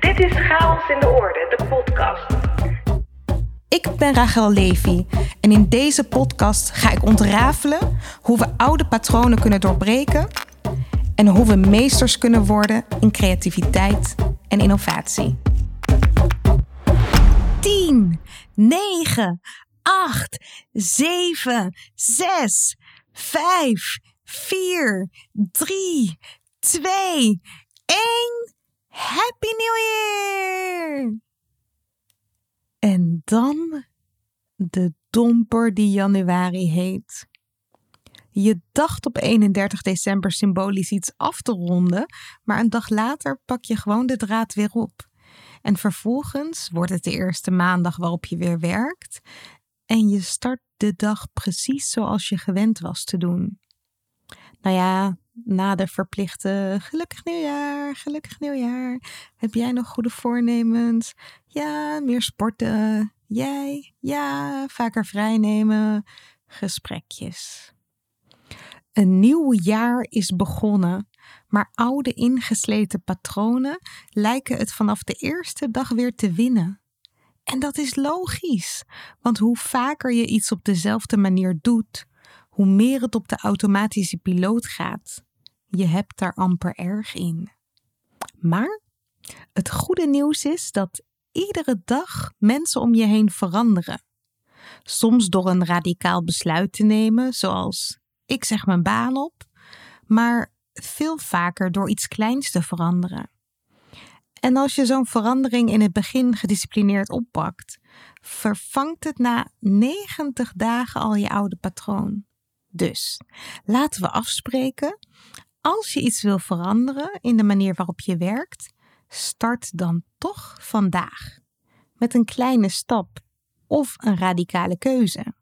Dit is Chaos in de Orde, de podcast. Ik ben Rachel Levy en in deze podcast ga ik ontrafelen hoe we oude patronen kunnen doorbreken en hoe we meesters kunnen worden in creativiteit en innovatie. 10, 9, 8, 7, 6, 5, 4, 3, 2, 1. Happy New Year! En dan de domper die januari heet. Je dacht op 31 december symbolisch iets af te ronden, maar een dag later pak je gewoon de draad weer op. En vervolgens wordt het de eerste maandag waarop je weer werkt en je start de dag precies zoals je gewend was te doen. Nou ja, na de verplichte gelukkig nieuwjaar, gelukkig nieuwjaar. Heb jij nog goede voornemens? Ja, meer sporten. Jij? Ja, vaker vrijnemen. Gesprekjes. Een nieuw jaar is begonnen, maar oude ingesleten patronen lijken het vanaf de eerste dag weer te winnen. En dat is logisch, want hoe vaker je iets op dezelfde manier doet, hoe meer het op de automatische piloot gaat. Je hebt daar amper erg in. Maar het goede nieuws is dat iedere dag mensen om je heen veranderen. Soms door een radicaal besluit te nemen, zoals ik zeg mijn baan op, maar veel vaker door iets kleins te veranderen. En als je zo'n verandering in het begin gedisciplineerd oppakt, vervangt het na 90 dagen al je oude patroon. Dus laten we afspreken. Als je iets wil veranderen in de manier waarop je werkt, start dan toch vandaag. Met een kleine stap of een radicale keuze.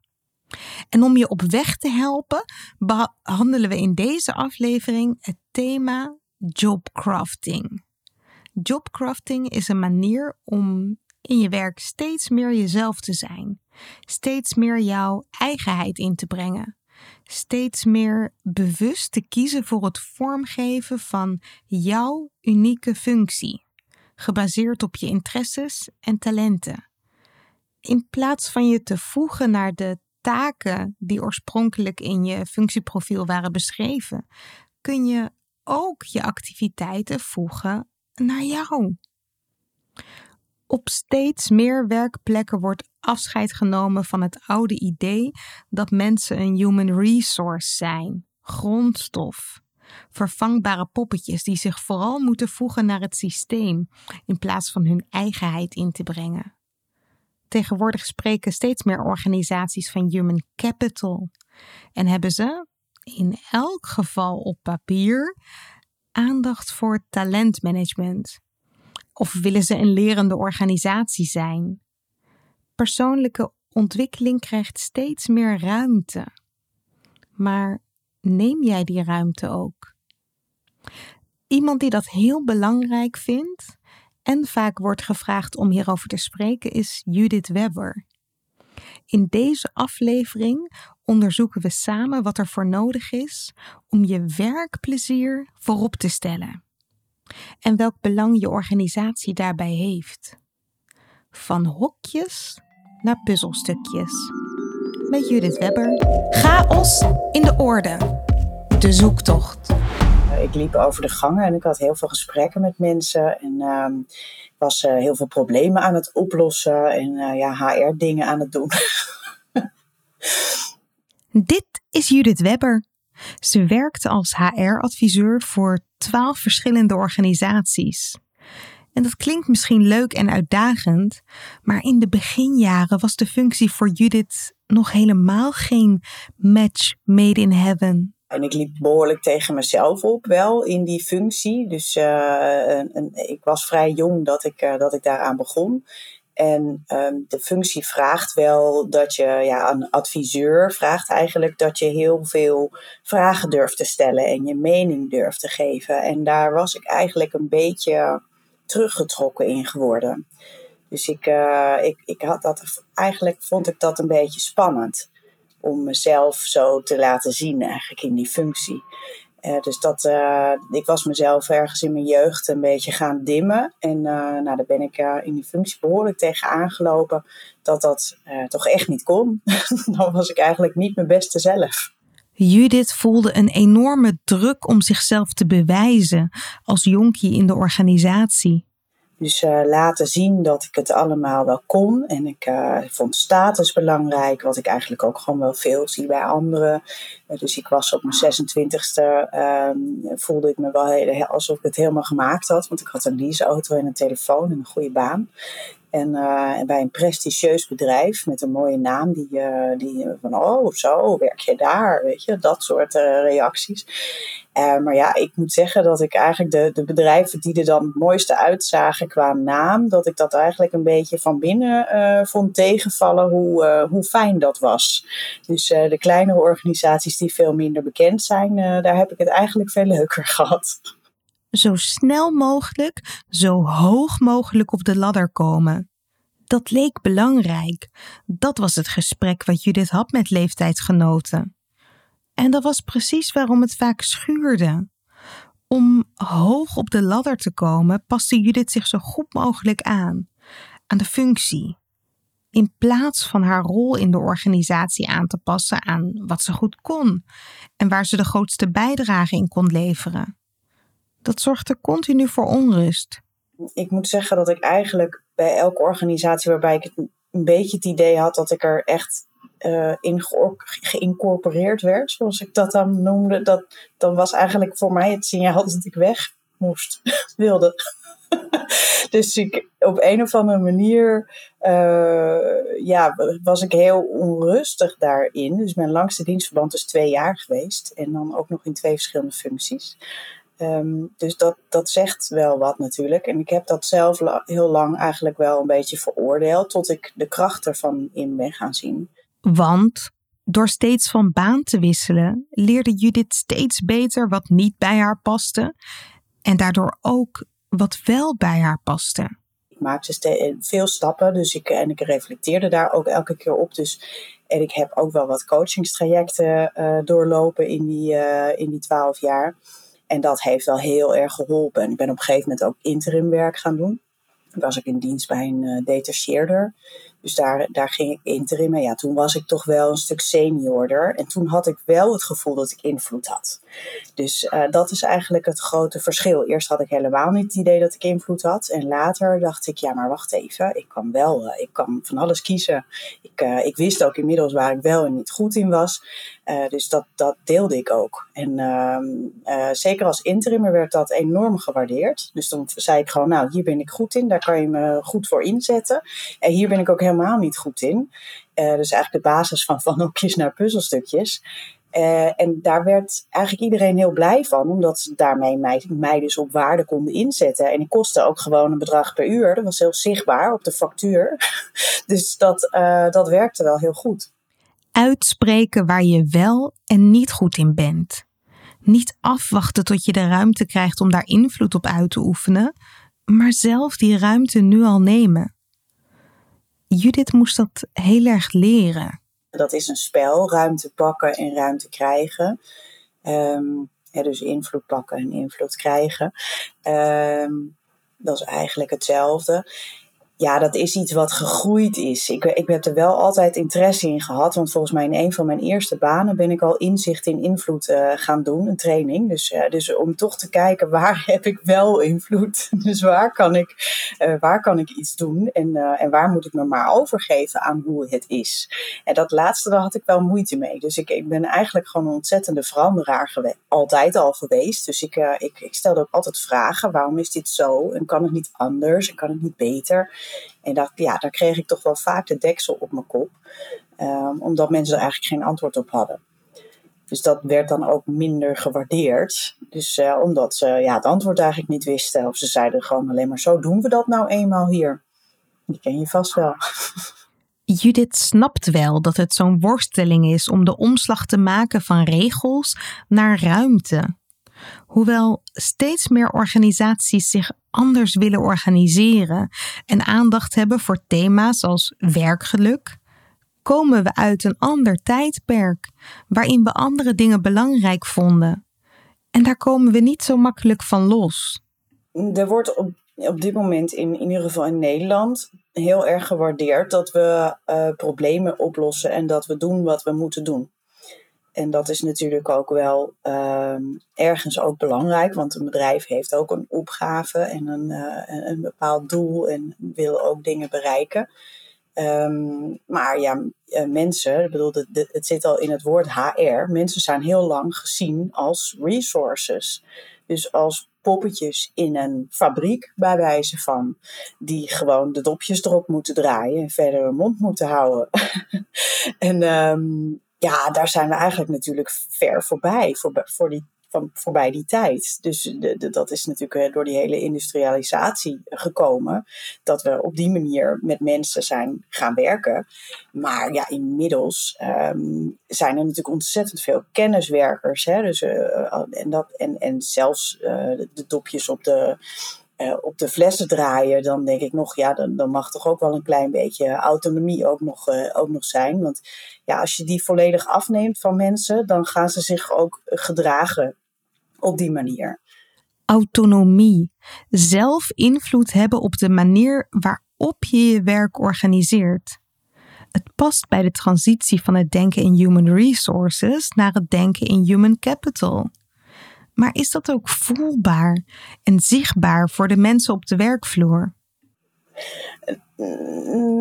En om je op weg te helpen, behandelen we in deze aflevering het thema jobcrafting. Jobcrafting is een manier om in je werk steeds meer jezelf te zijn, steeds meer jouw eigenheid in te brengen, steeds meer bewust te kiezen voor het vormgeven van jouw unieke functie, gebaseerd op je interesses en talenten. In plaats van je te voegen naar de taken die oorspronkelijk in je functieprofiel waren beschreven, kun je ook je activiteiten voegen naar jou. Op steeds meer werkplekken wordt afscheid genomen van het oude idee dat mensen een human resource zijn, grondstof, vervangbare poppetjes die zich vooral moeten voegen naar het systeem in plaats van hun eigenheid in te brengen. Tegenwoordig spreken steeds meer organisaties van human capital en hebben ze, in elk geval op papier, aandacht voor talentmanagement. Of willen ze een lerende organisatie zijn? Persoonlijke ontwikkeling krijgt steeds meer ruimte. Maar neem jij die ruimte ook? Iemand die dat heel belangrijk vindt en vaak wordt gevraagd om hierover te spreken is Judith Webber. In deze aflevering onderzoeken we samen wat er voor nodig is om je werkplezier voorop te stellen en welk belang je organisatie daarbij heeft. Van hokjes naar puzzelstukjes. Met Judith Webber. Chaos in de orde. De zoektocht. Ik liep over de gangen en ik had heel veel gesprekken met mensen. En uh, ik was uh, heel veel problemen aan het oplossen en uh, ja, HR-dingen aan het doen. Dit is Judith Webber. Ze werkte als HR-adviseur voor twaalf verschillende organisaties. En dat klinkt misschien leuk en uitdagend, maar in de beginjaren was de functie voor Judith nog helemaal geen match made in heaven. En ik liep behoorlijk tegen mezelf op, wel in die functie. Dus een, ik was vrij jong dat ik, uh, dat ik daaraan begon. En um, de functie vraagt wel dat je, ja, een adviseur vraagt eigenlijk dat je heel veel vragen durft te stellen en je mening durft te geven. En daar was ik eigenlijk een beetje teruggetrokken in geworden. Dus ik, uh, ik, ik had dat, eigenlijk vond ik dat een beetje spannend om mezelf zo te laten zien eigenlijk in die functie. Uh, dus dat, uh, ik was mezelf ergens in mijn jeugd een beetje gaan dimmen. En nou, daar ben ik in die functie behoorlijk tegen aangelopen dat dat toch echt niet kon. Dan was ik eigenlijk niet mijn beste zelf. Judith voelde een enorme druk om zichzelf te bewijzen als jonkie in de organisatie. Dus uh, laten zien dat ik het allemaal wel kon. En ik uh, vond status belangrijk, wat ik eigenlijk ook gewoon wel veel zie bij anderen. Uh, dus ik was op mijn 26e, ehm, voelde ik me wel heel, alsof ik het helemaal gemaakt had. Want ik had een leaseauto en een telefoon en een goede baan. En, en, bij een prestigieus bedrijf met een mooie naam, die, die van oh, zo, werk je daar? Weet je, dat soort reacties. Uh, maar ja, ik moet zeggen dat ik eigenlijk de, de bedrijven die er dan het mooiste uitzagen qua naam, dat ik dat eigenlijk een beetje van binnen vond tegenvallen hoe, hoe fijn dat was. Dus de kleinere organisaties die veel minder bekend zijn, daar heb ik het eigenlijk veel leuker gehad. Zo snel mogelijk, zo hoog mogelijk op de ladder komen. Dat leek belangrijk. Dat was het gesprek wat Judith had met leeftijdsgenoten. En dat was precies waarom het vaak schuurde. Om hoog op de ladder te komen, paste Judith zich zo goed mogelijk aan, aan de functie. In plaats van haar rol in de organisatie aan te passen aan wat ze goed kon en waar ze de grootste bijdrage in kon leveren. Dat zorgde continu voor onrust. Ik moet zeggen dat ik eigenlijk bij elke organisatie waarbij ik een beetje het idee had dat ik er echt uh, in geïncorporeerd werd, zoals ik dat dan noemde, dat, dan was eigenlijk voor mij het signaal dat ik weg moest, wilde. dus ik, op een of andere manier uh, ja, was ik heel onrustig daarin. Dus mijn langste dienstverband is twee jaar geweest. En dan ook nog in twee verschillende functies. Um, dus dat, dat zegt wel wat natuurlijk. En ik heb dat zelf heel lang eigenlijk wel een beetje veroordeeld. Tot ik de kracht ervan in ben gaan zien. Want door steeds van baan te wisselen, leerde Judith steeds beter wat niet bij haar paste en daardoor ook wat wel bij haar paste. Ik maakte veel stappen, dus ik, en ik reflecteerde daar ook elke keer op. Dus, en ik heb ook wel wat coachingstrajecten uh, doorlopen in die, uh, in die twaalf jaar. En dat heeft wel heel erg geholpen. Ik ben op een gegeven moment ook interimwerk gaan doen. Toen was ik in dienst bij een uh, detacheerder. Dus daar, daar ging ik interim. En ja, toen was ik toch wel een stuk seniorder. En toen had ik wel het gevoel dat ik invloed had. Dus uh, dat is eigenlijk het grote verschil. Eerst had ik helemaal niet het idee dat ik invloed had. En later dacht ik, ja, maar wacht even. Ik kan wel, uh, ik kan van alles kiezen. Ik, ik wist ook inmiddels waar ik wel en niet goed in was. Dus dat, dat deelde ik ook. En ehm, zeker als interimmer werd dat enorm gewaardeerd. Dus dan zei ik gewoon, nou, hier ben ik goed in. Daar kan je me goed voor inzetten. En hier ben ik ook helemaal niet goed in. dus eigenlijk de basis van van hokjes naar puzzelstukjes. En daar werd eigenlijk iedereen heel blij van, omdat ze daarmee mij, mij dus op waarde konden inzetten. En ik kostte ook gewoon een bedrag per uur. Dat was heel zichtbaar op de factuur. dus dat, dat werkte wel heel goed. Uitspreken waar je wel en niet goed in bent. Niet afwachten tot je de ruimte krijgt om daar invloed op uit te oefenen, maar zelf die ruimte nu al nemen. Judith moest dat heel erg leren. Dat is een spel, ruimte pakken en ruimte krijgen. Ja, dus invloed pakken en invloed krijgen. Um, dat is eigenlijk hetzelfde ja, dat is iets wat gegroeid is. Ik, ik heb er wel altijd interesse in gehad. Want volgens mij in een van mijn eerste banen ben ik al inzicht in invloed uh, gaan doen, een training. Dus, uh, dus om toch te kijken waar heb ik wel invloed. Dus waar kan ik, uh, waar kan ik iets doen en, en waar moet ik me maar overgeven aan hoe het is. En dat laatste, daar had ik wel moeite mee. Dus ik, ik ben eigenlijk gewoon een ontzettende veranderaar geweest. Altijd al geweest. Dus ik, ik, ik stelde ook altijd vragen. Waarom is dit zo? En kan het niet anders? En kan het niet beter? En dat, ja, daar kreeg ik toch wel vaak de deksel op mijn kop. Um, omdat mensen er eigenlijk geen antwoord op hadden. Dus dat werd dan ook minder gewaardeerd. Dus uh, omdat ze ja, het antwoord eigenlijk niet wisten. Of ze zeiden gewoon alleen maar zo doen we dat nou eenmaal hier. Die ken je vast wel. Judith snapt wel dat het zo'n worsteling is om de omslag te maken van regels naar ruimte. Hoewel steeds meer organisaties zich anders willen organiseren en aandacht hebben voor thema's als werkgeluk, komen we uit een ander tijdperk waarin we andere dingen belangrijk vonden. En daar komen we niet zo makkelijk van los. Er wordt op, dit moment in, in ieder geval in Nederland heel erg gewaardeerd dat we uh, problemen oplossen en dat we doen wat we moeten doen. En dat is natuurlijk ook wel uh, ergens ook belangrijk, want een bedrijf heeft ook een opgave en een, uh, een bepaald doel en wil ook dingen bereiken. Um, maar ja, uh, mensen, ik bedoel, het, zit al in het woord HR. Mensen zijn heel lang gezien als resources. Dus als poppetjes in een fabriek, bij wijze van, die gewoon de dopjes erop moeten draaien en verder hun mond moeten houden. en um, ja, daar zijn we eigenlijk natuurlijk ver voorbij voor, voor die, van, voorbij die tijd. Dus de, de, dat is natuurlijk door die hele industrialisatie gekomen. Dat we op die manier met mensen zijn gaan werken. Maar ja, inmiddels um, zijn er natuurlijk ontzettend veel kenniswerkers. Hè? Dus, uh, en, dat, en, en zelfs de dopjes op de uh, op de flessen draaien, dan denk ik nog, ja, dan, dan mag toch ook wel een klein beetje autonomie ook nog, uh, ook nog zijn. Want ja, als je die volledig afneemt van mensen, dan gaan ze zich ook gedragen op die manier. Autonomie. Zelf invloed hebben op de manier waarop je je werk organiseert. Het past bij de transitie van het denken in human resources naar het denken in human capital. Maar is dat ook voelbaar en zichtbaar voor de mensen op de werkvloer?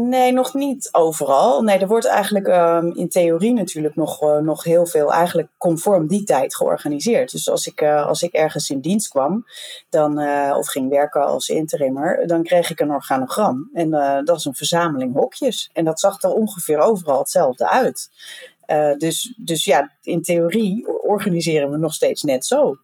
Nee, nog niet overal. Nee, er wordt eigenlijk um, in theorie natuurlijk nog, uh, nog heel veel eigenlijk conform die tijd georganiseerd. Dus als ik, uh, als ik ergens in dienst kwam dan, uh, of ging werken als interimmer, dan kreeg ik een organogram. En dat is een verzameling hokjes. En dat zag er ongeveer overal hetzelfde uit. Uh, dus, dus ja, in theorie organiseren we nog steeds net zo.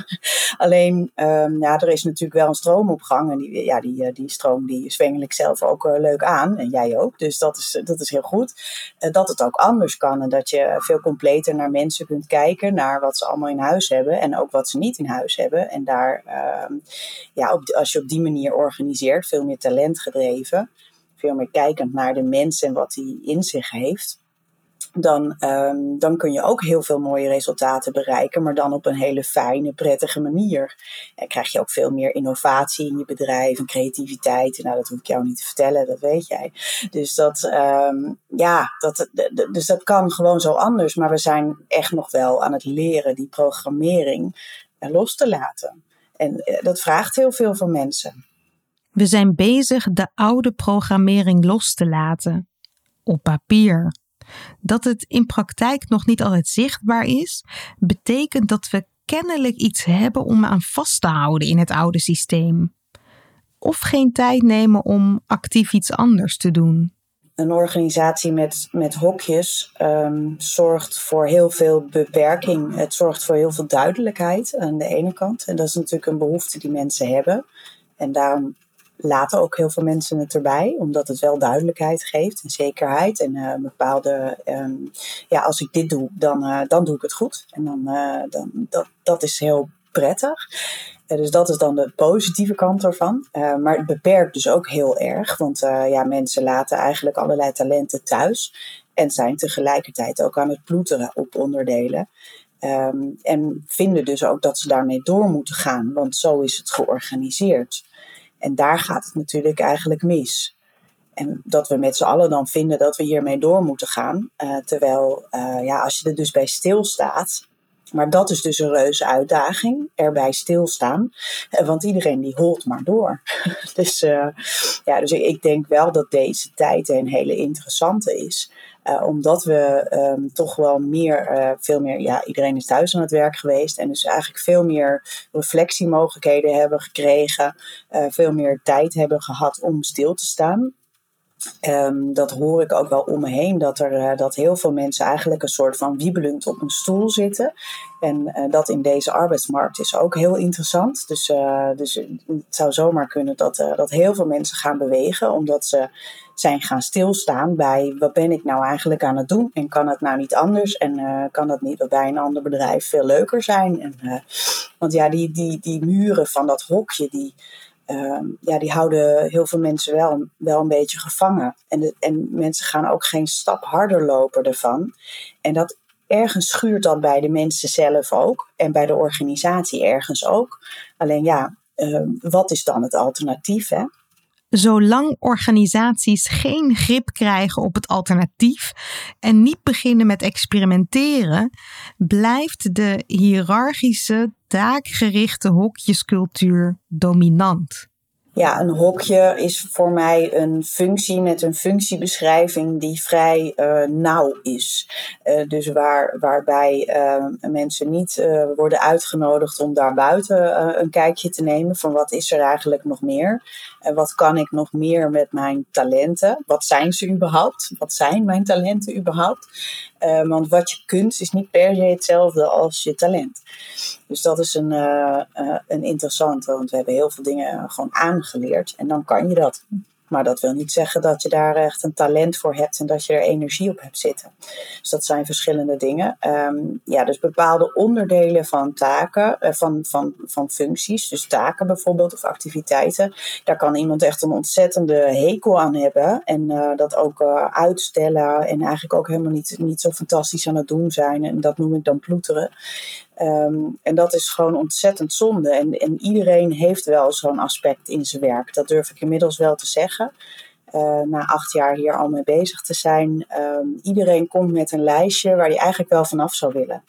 Alleen, um, ja, er is natuurlijk wel een stroomopgang. En die, ja, die, eh, die stroom die zwengel ik zelf ook uh, leuk aan. En jij ook. Dus dat is, dat is heel goed. Dat het ook anders kan. En dat je veel completer naar mensen kunt kijken. Naar wat ze allemaal in huis hebben. En ook wat ze niet in huis hebben. En daar, uh, ja, als je op die manier organiseert, veel meer talent gedreven. Veel meer kijkend naar de mens en wat hij in zich heeft dan, um, dan kun je ook heel veel mooie resultaten bereiken, maar dan op een hele fijne, prettige manier. En krijg je ook veel meer innovatie in je bedrijf en creativiteit. Nou, dat hoef ik jou niet te vertellen, dat weet jij. Dus dat, um, ja, dat, dus dat kan gewoon zo anders, maar we zijn echt nog wel aan het leren die programmering eh, los te laten. En eh, dat vraagt heel veel van mensen. We zijn bezig de oude programmering los te laten. Op papier dat het in praktijk nog niet altijd zichtbaar is, betekent dat we kennelijk iets hebben om aan vast te houden in het oude systeem. Of geen tijd nemen om actief iets anders te doen. Een organisatie met, met hokjes um, zorgt voor heel veel beperking. Het zorgt voor heel veel duidelijkheid aan de ene kant. En dat is natuurlijk een behoefte die mensen hebben. En daarom laten ook heel veel mensen het erbij, omdat het wel duidelijkheid geeft en zekerheid. En uh, bepaalde, um, ja, als ik dit doe, dan, uh, dan doe ik het goed. En dan, uh, dan dat, dat is heel prettig. dus dat is dan de positieve kant ervan. maar het beperkt dus ook heel erg, want ja, mensen laten eigenlijk allerlei talenten thuis en zijn tegelijkertijd ook aan het ploeteren op onderdelen. Um, en vinden dus ook dat ze daarmee door moeten gaan, want zo is het georganiseerd. En daar gaat het natuurlijk eigenlijk mis. En dat we met z'n allen dan vinden dat we hiermee door moeten gaan. Uh, terwijl, uh, ja, als je er dus bij stilstaat. Maar dat is dus een reuze uitdaging, erbij stilstaan. Uh, want iedereen die holt maar door. dus, ja, dus ik denk wel dat deze tijd een hele interessante is. Uh, omdat we um, toch wel meer, uh, veel meer, ja, iedereen is thuis aan het werk geweest. En dus eigenlijk veel meer reflectiemogelijkheden hebben gekregen. Uh, veel meer tijd hebben gehad om stil te staan. Um, dat hoor ik ook wel om me heen, dat, er, dat heel veel mensen eigenlijk een soort van wiebelend op een stoel zitten. En dat in deze arbeidsmarkt is ook heel interessant. Dus, dus het zou zomaar kunnen dat, dat heel veel mensen gaan bewegen, omdat ze zijn gaan stilstaan bij wat ben ik nou eigenlijk aan het doen en kan het nou niet anders en uh, kan het niet bij een ander bedrijf veel leuker zijn. En, uh, want ja, die, die, die muren van dat hokje, die, uh, ja, die houden heel veel mensen wel, wel een beetje gevangen. En, de, en mensen gaan ook geen stap harder lopen ervan. En dat ergens schuurt dat bij de mensen zelf ook en bij de organisatie ergens ook. Alleen ja, ehm, wat is dan het alternatief? Hè? Zolang organisaties geen grip krijgen op het alternatief en niet beginnen met experimenteren, blijft de hiërarchische, taakgerichte hokjescultuur dominant. Ja, een hokje is voor mij een functie met een functiebeschrijving die vrij uh, nauw is. Uh, dus waar, waarbij uh, mensen niet worden uitgenodigd om daar buiten een kijkje te nemen van wat is er eigenlijk nog meer. En wat kan ik nog meer met mijn talenten? Wat zijn ze überhaupt? Wat zijn mijn talenten überhaupt? Uh, want wat je kunt is niet per se hetzelfde als je talent. Dus dat is een, uh, uh, een interessante, want we hebben heel veel dingen gewoon aangeleerd en dan kan je dat. Maar dat wil niet zeggen dat je daar echt een talent voor hebt en dat je er energie op hebt zitten. Dus dat zijn verschillende dingen. Um, ja, dus bepaalde onderdelen van taken, uh, van, van, van functies, dus taken bijvoorbeeld of activiteiten, daar kan iemand echt een ontzettende hekel aan hebben. En uh, dat ook uh, uitstellen en eigenlijk ook helemaal niet, niet zo fantastisch aan het doen zijn. En dat noem ik dan ploeteren. Um, en dat is gewoon ontzettend zonde. En, en iedereen heeft wel zo'n aspect in zijn werk. Dat durf ik inmiddels wel te zeggen. Uh, na acht jaar hier al mee bezig te zijn. Um, iedereen komt met een lijstje waar hij eigenlijk wel vanaf zou willen.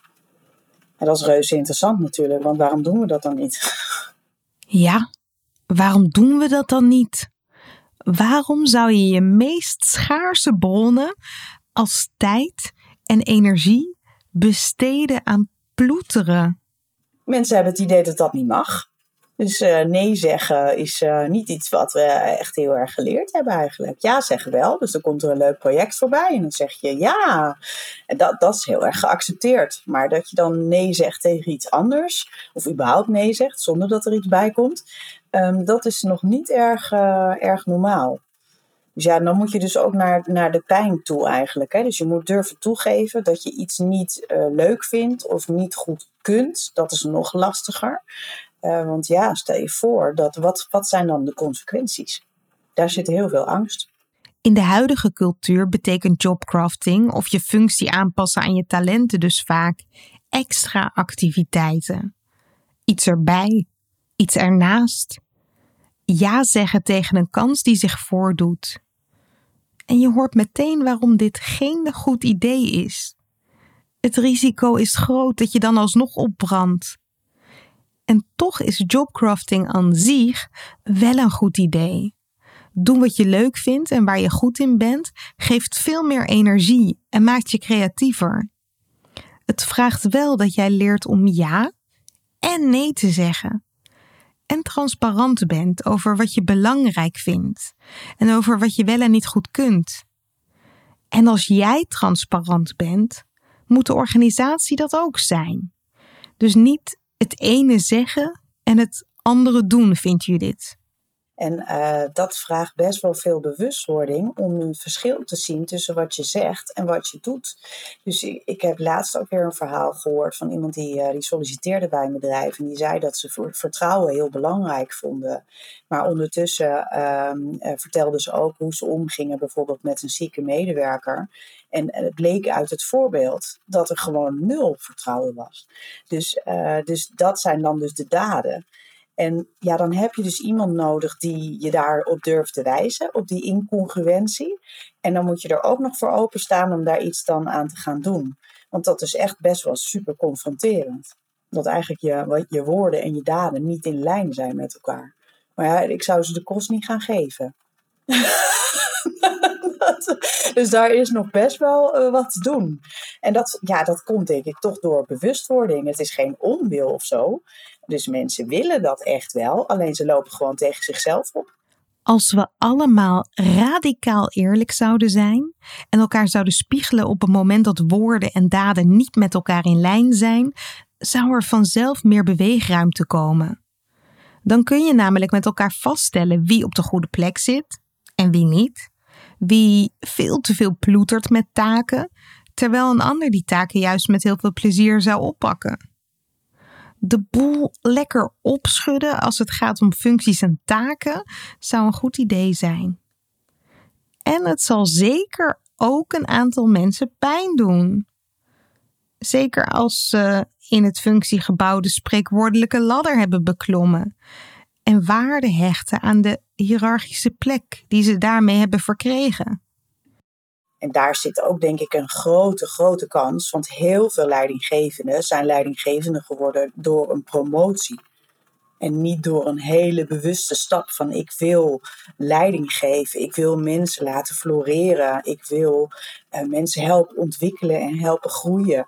En dat is reuze interessant natuurlijk, want waarom doen we dat dan niet? Ja, waarom doen we dat dan niet? Waarom zou je je meest schaarse bronnen als tijd en energie besteden aan ploeteren. Mensen hebben het idee dat dat niet mag. Dus uh, nee zeggen is uh, niet iets wat we echt heel erg geleerd hebben eigenlijk. Ja zeggen wel, dus dan komt er een leuk project voorbij en dan zeg je ja. En dat, dat is heel erg geaccepteerd. Maar dat je dan nee zegt tegen iets anders, of überhaupt nee zegt zonder dat er iets bij komt, um, dat is nog niet erg, uh, erg normaal. Dus ja, dan moet je dus ook naar, naar de pijn toe eigenlijk. Hè? Dus je moet durven toegeven dat je iets niet uh, leuk vindt of niet goed kunt. Dat is nog lastiger. Uh, want ja, stel je voor, dat wat, wat zijn dan de consequenties? Daar zit heel veel angst. In de huidige cultuur betekent jobcrafting of je functie aanpassen aan je talenten dus vaak extra activiteiten. Iets erbij, iets ernaast. Ja zeggen tegen een kans die zich voordoet. En je hoort meteen waarom dit geen goed idee is. Het risico is groot dat je dan alsnog opbrandt. En toch is jobcrafting aan zich wel een goed idee. Doen wat je leuk vindt en waar je goed in bent, geeft veel meer energie en maakt je creatiever. Het vraagt wel dat jij leert om ja en nee te zeggen en transparant bent over wat je belangrijk vindt en over wat je wel en niet goed kunt. En als jij transparant bent, moet de organisatie dat ook zijn. Dus niet het ene zeggen en het andere doen, vindt Judith. En uh, dat vraagt best wel veel bewustwording om een verschil te zien tussen wat je zegt en wat je doet. Dus ik, heb laatst ook weer een verhaal gehoord van iemand die, uh, die solliciteerde bij een bedrijf. En die zei dat ze vertrouwen heel belangrijk vonden. Maar ondertussen uh, vertelde ze ook hoe ze omgingen bijvoorbeeld met een zieke medewerker. En het bleek uit het voorbeeld dat er gewoon nul vertrouwen was. Dus, dus dat zijn dan dus de daden. En ja, dan heb je dus iemand nodig die je daarop durft te wijzen, op die incongruentie. En dan moet je er ook nog voor openstaan om daar iets dan aan te gaan doen. Want dat is echt best wel super confronterend. Dat eigenlijk je, je woorden en je daden niet in lijn zijn met elkaar. Maar ja, ik zou ze de kost niet gaan geven. dus daar is nog best wel uh, wat te doen. En dat, ja, dat komt denk ik toch door bewustwording. Het is geen onwil of zo. Dus mensen willen dat echt wel, alleen ze lopen gewoon tegen zichzelf op. Als we allemaal radicaal eerlijk zouden zijn en elkaar zouden spiegelen op het moment dat woorden en daden niet met elkaar in lijn zijn, zou er vanzelf meer beweegruimte komen. Dan kun je namelijk met elkaar vaststellen wie op de goede plek zit en wie niet, wie veel te veel ploetert met taken, terwijl een ander die taken juist met heel veel plezier zou oppakken de boel lekker opschudden als het gaat om functies en taken zou een goed idee zijn. En het zal zeker ook een aantal mensen pijn doen. Zeker als ze in het functiegebouw de spreekwoordelijke ladder hebben beklommen en waarde hechten aan de hiërarchische plek die ze daarmee hebben verkregen. En daar zit ook denk ik een grote, grote kans, want heel veel leidinggevenden zijn leidinggevenden geworden door een promotie. En niet door een hele bewuste stap van ik wil leiding geven, ik wil mensen laten floreren, ik wil uh, mensen helpen ontwikkelen en helpen groeien.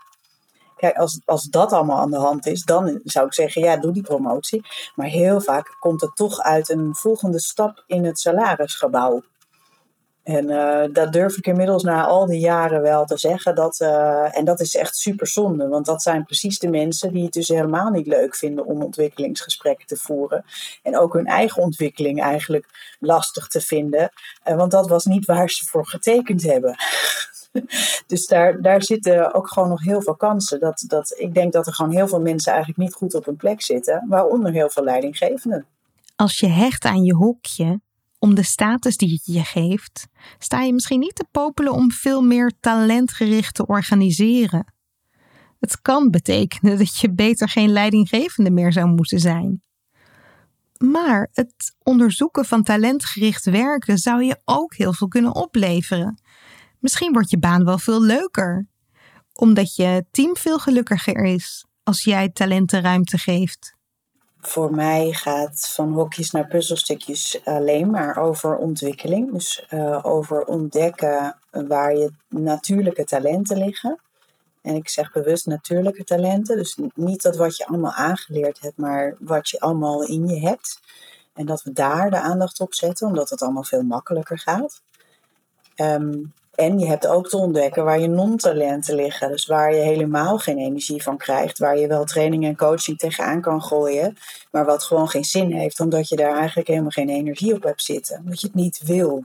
Kijk, als, als dat allemaal aan de hand is, dan zou ik zeggen, ja, doe die promotie. Maar heel vaak komt het toch uit een volgende stap in het salarisgebouw. En uh, dat durf ik inmiddels na al die jaren wel te zeggen. Dat, uh, en dat is echt super zonde. Want dat zijn precies de mensen die het dus helemaal niet leuk vinden om ontwikkelingsgesprekken te voeren. En ook hun eigen ontwikkeling eigenlijk lastig te vinden. Uh, want dat was niet waar ze voor getekend hebben. dus daar, daar zitten ook gewoon nog heel veel kansen. Dat, dat, ik denk dat er gewoon heel veel mensen eigenlijk niet goed op hun plek zitten. Waaronder heel veel leidinggevenden. Als je hecht aan je hokje, om de status die je geeft, sta je misschien niet te popelen om veel meer talentgericht te organiseren. Het kan betekenen dat je beter geen leidinggevende meer zou moeten zijn. Maar het onderzoeken van talentgericht werken zou je ook heel veel kunnen opleveren. Misschien wordt je baan wel veel leuker, omdat je team veel gelukkiger is als jij talenten ruimte geeft voor mij gaat van hokjes naar puzzelstukjes alleen maar over ontwikkeling. Dus uh, over ontdekken waar je natuurlijke talenten liggen. En ik zeg bewust natuurlijke talenten. Dus niet dat wat je allemaal aangeleerd hebt, maar wat je allemaal in je hebt. En dat we daar de aandacht op zetten, omdat het allemaal veel makkelijker gaat. Um, en je hebt ook te ontdekken waar je non-talenten liggen. Dus waar je helemaal geen energie van krijgt. Waar je wel training en coaching tegenaan kan gooien. Maar wat gewoon geen zin heeft. Omdat je daar eigenlijk helemaal geen energie op hebt zitten. Omdat je het niet wil.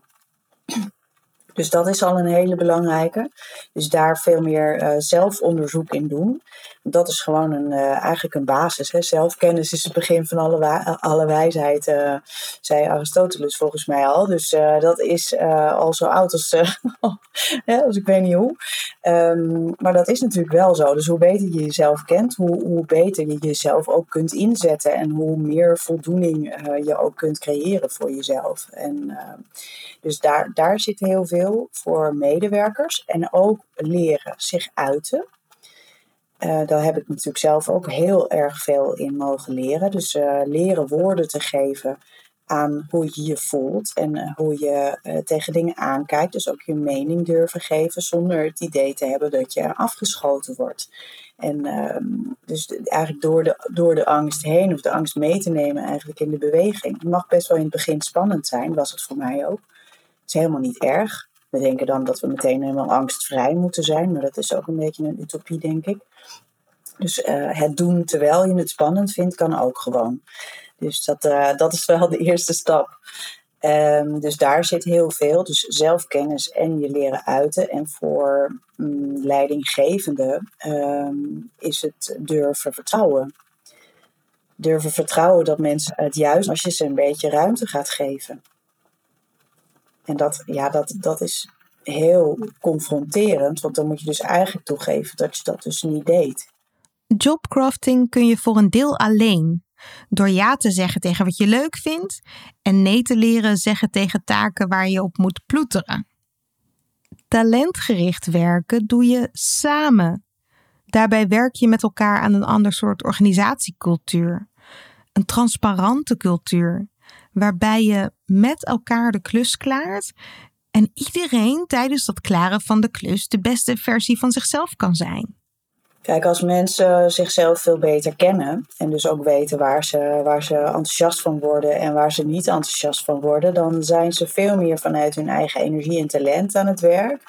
Dus dat is al een hele belangrijke. Dus daar veel meer uh, zelfonderzoek in doen. Dat is gewoon een, uh, eigenlijk een basis. Hè. Zelfkennis is het begin van alle, alle wijsheid, uh, zei Aristoteles volgens mij al. Dus dat is al zo oud als, als ik weet niet hoe. Um, maar dat is natuurlijk wel zo. Dus hoe beter je jezelf kent, hoe, hoe beter je jezelf ook kunt inzetten. En hoe meer voldoening je ook kunt creëren voor jezelf. En dus daar, daar zit heel veel voor medewerkers. En ook leren zich uiten. Uh, daar heb ik natuurlijk zelf ook heel erg veel in mogen leren. Dus uh, leren woorden te geven aan hoe je je voelt en uh, hoe je tegen dingen aankijkt. Dus ook je mening durven geven zonder het idee te hebben dat je afgeschoten wordt. En ehm, dus eigenlijk door de, door de angst heen of de angst mee te nemen eigenlijk in de beweging. Het mag best wel in het begin spannend zijn, was het voor mij ook is helemaal niet erg. We denken dan dat we meteen helemaal angstvrij moeten zijn, maar dat is ook een beetje een utopie, denk ik. Dus uh, het doen terwijl je het spannend vindt, kan ook gewoon. Dus dat, uh, dat is wel de eerste stap. Um, dus daar zit heel veel. Dus zelfkennis en je leren uiten. En voor um, leidinggevenden um, is het durven vertrouwen. Durven vertrouwen dat mensen het juist als je ze een beetje ruimte gaat geven. En dat, ja, dat, dat is heel confronterend, want dan moet je dus eigenlijk toegeven dat je dat dus niet deed. Jobcrafting kun je voor een deel alleen. Door ja te zeggen tegen wat je leuk vindt en nee te leren zeggen tegen taken waar je op moet ploeteren. Talentgericht werken doe je samen. Daarbij werk je met elkaar aan een ander soort organisatiecultuur. Een transparante cultuur waarbij je met elkaar de klus klaart en iedereen tijdens dat klaren van de klus de beste versie van zichzelf kan zijn. Kijk, als mensen zichzelf veel beter kennen en dus ook weten waar ze, waar ze enthousiast van worden en waar ze niet enthousiast van worden, dan zijn ze veel meer vanuit hun eigen energie en talent aan het werk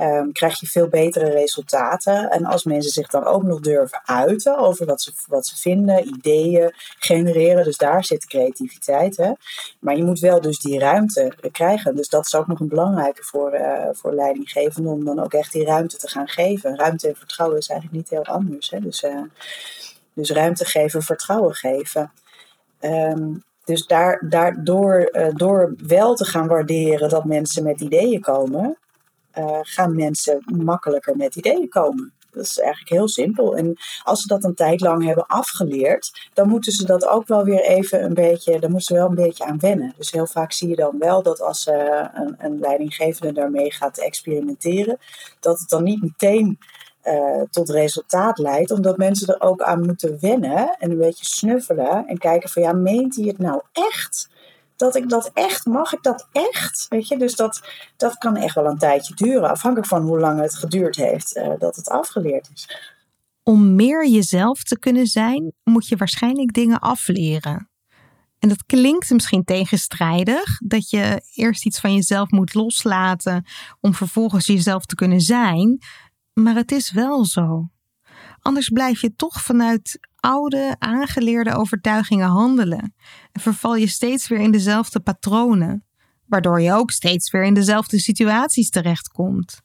um, krijg je veel betere resultaten. En als mensen zich dan ook nog durven uiten over wat ze, wat ze vinden, ideeën genereren, dus daar zit creativiteit. Hè? Maar je moet wel dus die ruimte krijgen. Dus dat is ook nog een belangrijke voor, uh, voor leidinggevenden, om dan ook echt die ruimte te gaan geven. Ruimte en vertrouwen is eigenlijk niet heel anders. Hè? Dus, uh, dus ruimte geven, vertrouwen geven. Um, dus daar, daardoor uh, door wel te gaan waarderen dat mensen met ideeën komen, uh, gaan mensen makkelijker met ideeën komen. Dat is eigenlijk heel simpel. En als ze dat een tijd lang hebben afgeleerd, dan moeten ze dat ook wel weer even een beetje, dan moeten ze wel een beetje aan wennen. Dus heel vaak zie je dan wel dat als uh, een, een leidinggevende daarmee gaat experimenteren, dat het dan niet meteen uh, tot resultaat leidt, omdat mensen er ook aan moeten wennen en een beetje snuffelen en kijken van ja, meent hij het nou echt? Dat ik dat echt, mag ik dat echt? Weet je, dus dat, dat kan echt wel een tijdje duren, afhankelijk van hoe lang het geduurd heeft uh, dat het afgeleerd is. Om meer jezelf te kunnen zijn, moet je waarschijnlijk dingen afleren. En dat klinkt misschien tegenstrijdig, dat je eerst iets van jezelf moet loslaten om vervolgens jezelf te kunnen zijn. Maar het is wel zo. Anders blijf je toch vanuit oude, aangeleerde overtuigingen handelen en verval je steeds weer in dezelfde patronen, waardoor je ook steeds weer in dezelfde situaties terechtkomt.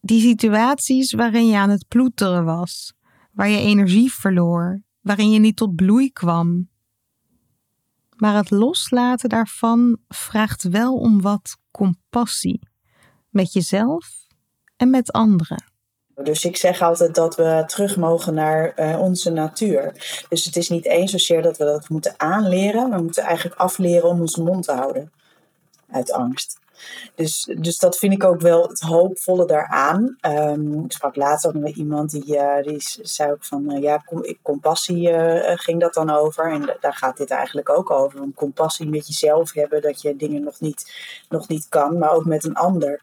Die situaties waarin je aan het ploeteren was, waar je energie verloor, waarin je niet tot bloei kwam. Maar het loslaten daarvan vraagt wel om wat compassie met jezelf en met anderen. Dus ik zeg altijd dat we terug mogen naar uh, onze natuur. Dus het is niet eens zozeer dat we dat moeten aanleren, we moeten eigenlijk afleren om onze mond te houden. Uit angst. Dus, dus dat vind ik ook wel het hoopvolle daaraan. Um, ik sprak laatst ook met iemand die, uh, die zei ook van uh, ja, compassie uh, ging dat dan over. En daar gaat dit eigenlijk ook over. Om compassie met jezelf hebben, dat je dingen nog niet, nog niet kan, maar ook met een ander.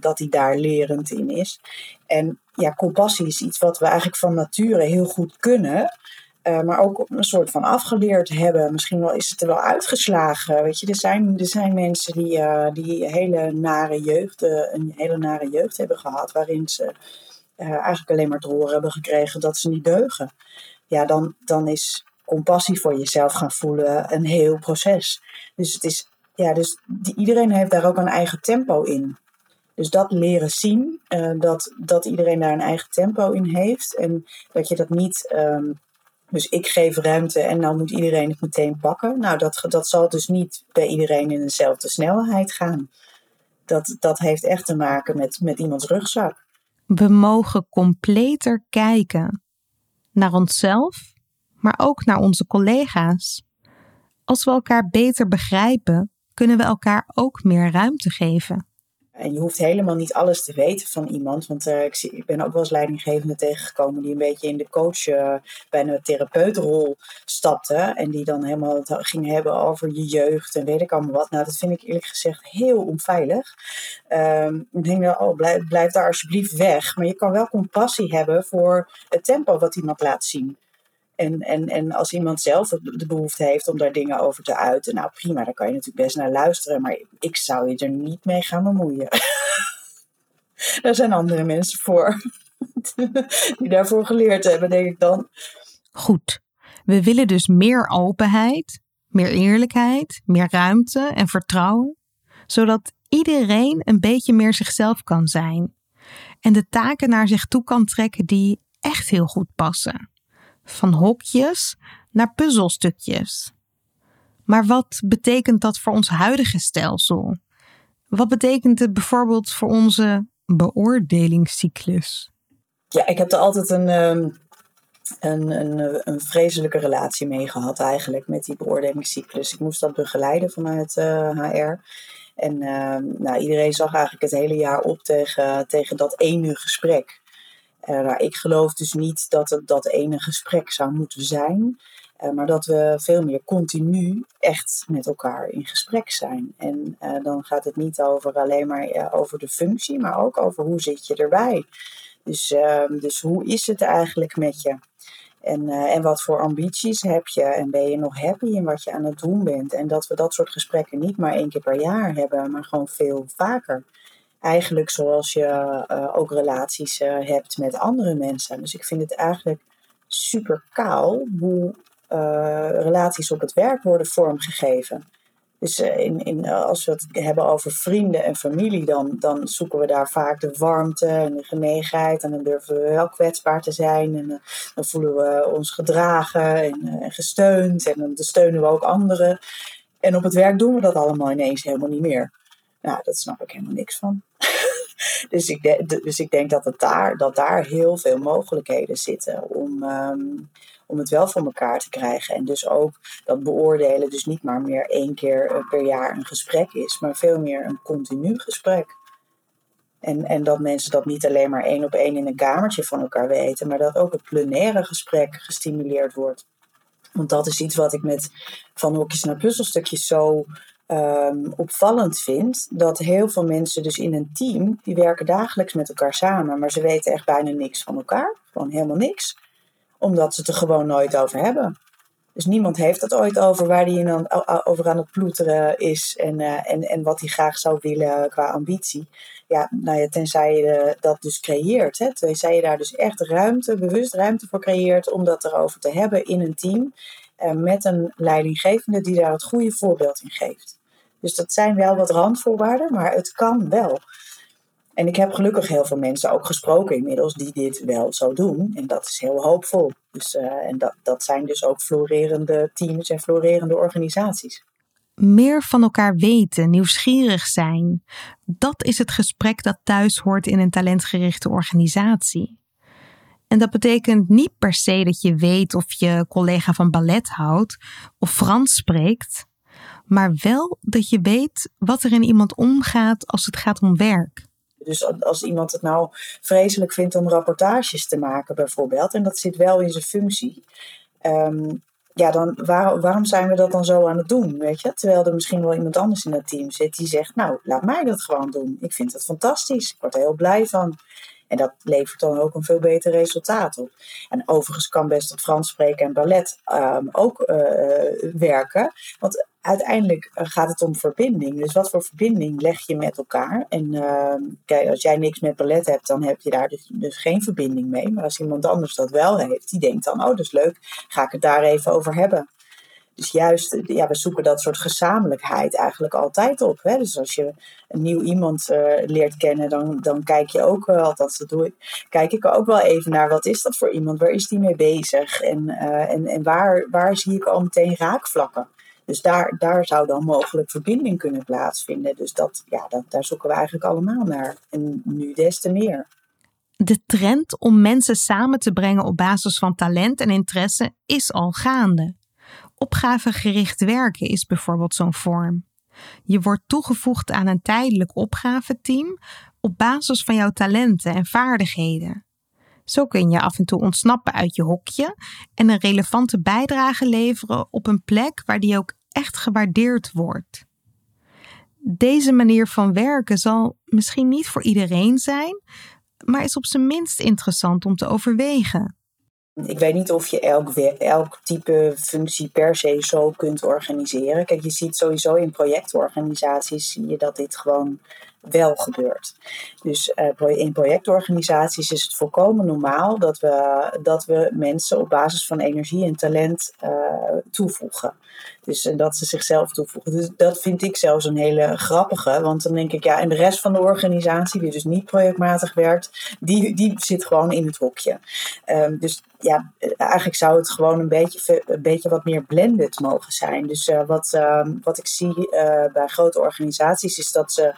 dat hij daar lerend in is. En ja, compassie is iets wat we eigenlijk van nature heel goed kunnen. Uh, maar ook een soort van afgeleerd hebben. Misschien wel is het er wel uitgeslagen. Weet je, er zijn, er zijn mensen die, uh, die hele nare jeugd, uh, een hele nare jeugd hebben gehad, waarin ze eigenlijk alleen maar te horen hebben gekregen dat ze niet deugen. Ja, dan, dan is compassie voor jezelf gaan voelen een heel proces. Dus het is, ja, dus iedereen heeft daar ook een eigen tempo in. Dus dat leren zien, dat, dat iedereen daar een eigen tempo in heeft. En dat je dat niet. Um, dus ik geef ruimte en nou moet iedereen het meteen pakken. Nou, dat, dat zal dus niet bij iedereen in dezelfde snelheid gaan. Dat, dat heeft echt te maken met, met iemands rugzak. We mogen completer kijken naar onszelf, maar ook naar onze collega's. Als we elkaar beter begrijpen, kunnen we elkaar ook meer ruimte geven. En je hoeft helemaal niet alles te weten van iemand. Want uh, ik, ik, ben ook wel eens leidinggevende tegengekomen die een beetje in de coach, uh, bijna therapeutrol stapte. En die dan helemaal het ging hebben over je jeugd en weet ik allemaal wat. Nou, dat vind ik eerlijk gezegd heel onveilig. Um, ik denk, oh, blijf, blijf daar alsjeblieft weg. Maar je kan wel compassie hebben voor het tempo wat iemand laat zien. En, en, en als iemand zelf de behoefte heeft om daar dingen over te uiten, nou prima, daar kan je natuurlijk best naar luisteren. Maar ik zou je er niet mee gaan bemoeien. daar zijn andere mensen voor. Die daarvoor geleerd hebben, denk ik dan. Goed. We willen dus meer openheid, meer eerlijkheid, meer ruimte en vertrouwen, zodat iedereen een beetje meer zichzelf kan zijn en de taken naar zich toe kan trekken die echt heel goed passen van hokjes naar puzzelstukjes. Maar wat betekent dat voor ons huidige stelsel? Wat betekent het bijvoorbeeld voor onze beoordelingscyclus? Ja, ik heb er altijd een, ehm, een, een, een vreselijke relatie mee gehad eigenlijk met die beoordelingscyclus. Ik moest dat begeleiden vanuit HR. Eh, en ehm, nou, iedereen zag eigenlijk het hele jaar op tegen, tegen dat ene gesprek. Uh, nou, ik geloof dus niet dat het dat ene gesprek zou moeten zijn. Uh, maar dat we veel meer continu echt met elkaar in gesprek zijn. En uh, dan gaat het niet over alleen maar over de functie, maar ook over hoe zit je erbij. Dus, ehm, dus hoe is het eigenlijk met je? En, en wat voor ambities heb je? En ben je nog happy in wat je aan het doen bent? En dat we dat soort gesprekken niet maar één keer per jaar hebben, maar gewoon veel vaker eigenlijk zoals je uh, ook relaties uh, hebt met andere mensen. Dus ik vind het eigenlijk super kaal hoe uh, relaties op het werk worden vormgegeven. Dus in, in, als we het hebben over vrienden en familie, dan, dan zoeken we daar vaak de warmte en de genegenheid. En dan durven we wel kwetsbaar te zijn. En dan voelen we ons gedragen en, en gesteund. En dan steunen we ook anderen. En op het werk doen we dat allemaal ineens helemaal niet meer. Nou, dat snap ik helemaal niks van. dus, ik dus ik denk dat, het daar, dat daar heel veel mogelijkheden zitten om, ehm, om het wel voor elkaar te krijgen. En dus ook dat beoordelen dus niet maar meer één keer eh, per jaar een gesprek is, maar veel meer een continu gesprek. En, en dat mensen dat niet alleen maar één op één in een kamertje van elkaar weten, maar dat ook het plenaire gesprek gestimuleerd wordt. Want dat is iets wat ik met van hokjes naar puzzelstukjes zo um, opvallend vind. Dat heel veel mensen dus in een team, die werken dagelijks met elkaar samen, maar ze weten echt bijna niks van elkaar. Gewoon helemaal niks. Omdat ze het er gewoon nooit over hebben. Dus niemand heeft het ooit over waar hij dan over aan het ploeteren is en, uh, en, en wat hij graag zou willen qua ambitie. Ja, nou ja, tenzij je dat dus creëert. Hè? Tenzij je daar dus echt ruimte, bewust ruimte voor creëert om dat erover te hebben in een team. Uh, met een leidinggevende die daar het goede voorbeeld in geeft. Dus dat zijn wel wat randvoorwaarden, maar het kan wel. En ik heb gelukkig heel veel mensen ook gesproken inmiddels die dit wel zo doen. En dat is heel hoopvol. Dus, uh, en dat, dat zijn dus ook florerende teams en florerende organisaties. Meer van elkaar weten, nieuwsgierig zijn. Dat is het gesprek dat thuis hoort in een talentgerichte organisatie. En dat betekent niet per se dat je weet of je collega van ballet houdt of Frans spreekt, maar wel dat je weet wat er in iemand omgaat als het gaat om werk. Dus als iemand het nou vreselijk vindt om rapportages te maken, bijvoorbeeld, en dat zit wel in zijn functie, um, ja, dan waarom zijn we dat dan zo aan het doen? Weet je? Terwijl er misschien wel iemand anders in het team zit die zegt: Nou, laat mij dat gewoon doen. Ik vind het fantastisch. Ik word er heel blij van. En dat levert dan ook een veel beter resultaat op. En overigens kan best op Frans spreken en ballet um, ook uh, werken. Want uiteindelijk eh, gaat het om verbinding. Dus wat voor verbinding leg je met elkaar? En uh, kijk, als jij niks met ballet hebt, dan heb je daar dus, dus, geen verbinding mee. Maar als iemand anders dat wel heeft, die denkt dan, oh, dat is leuk, ga ik het daar even over hebben. Dus juist, ja, we zoeken dat soort gezamenlijkheid eigenlijk altijd op. Hè? Dus als je een nieuw iemand uh, leert kennen, dan, dan kijk je ook, uh, althans dat doe ik, kijk ik ook wel even naar wat is dat voor iemand? Waar is die mee bezig? En, uh, en, en waar, waar zie ik al meteen raakvlakken? Dus daar, daar zou dan mogelijk verbinding kunnen plaatsvinden. Dus dat, ja, dat, daar zoeken we eigenlijk allemaal naar. En nu des te meer. De trend om mensen samen te brengen op basis van talent en interesse is al gaande. Opgavegericht werken is bijvoorbeeld zo'n vorm. Je wordt toegevoegd aan een tijdelijk opgaveteam op basis van jouw talenten en vaardigheden. Zo kun je af en toe ontsnappen uit je hokje en een relevante bijdrage leveren op een plek waar die ook echt gewaardeerd wordt. Deze manier van werken zal misschien niet voor iedereen zijn, maar is op zijn minst interessant om te overwegen. Ik weet niet of je elk, elk type functie per se zo kunt organiseren. Kijk, je ziet sowieso in projectorganisaties zie je dat dit gewoon wel gebeurt. Dus uh, in projectorganisaties is het volkomen normaal dat we, dat we mensen op basis van energie en talent uh, toevoegen. Dus uh, dat ze zichzelf toevoegen. Dus dat vind ik zelfs een hele grappige. Want dan denk ik, ja, en de rest van de organisatie, die dus niet projectmatig werkt, die, die zit gewoon in het hokje. Um, dus ja, eigenlijk zou het gewoon een beetje, een beetje wat meer blended mogen zijn. Dus uh, wat, uh, wat ik zie bij grote organisaties is dat ze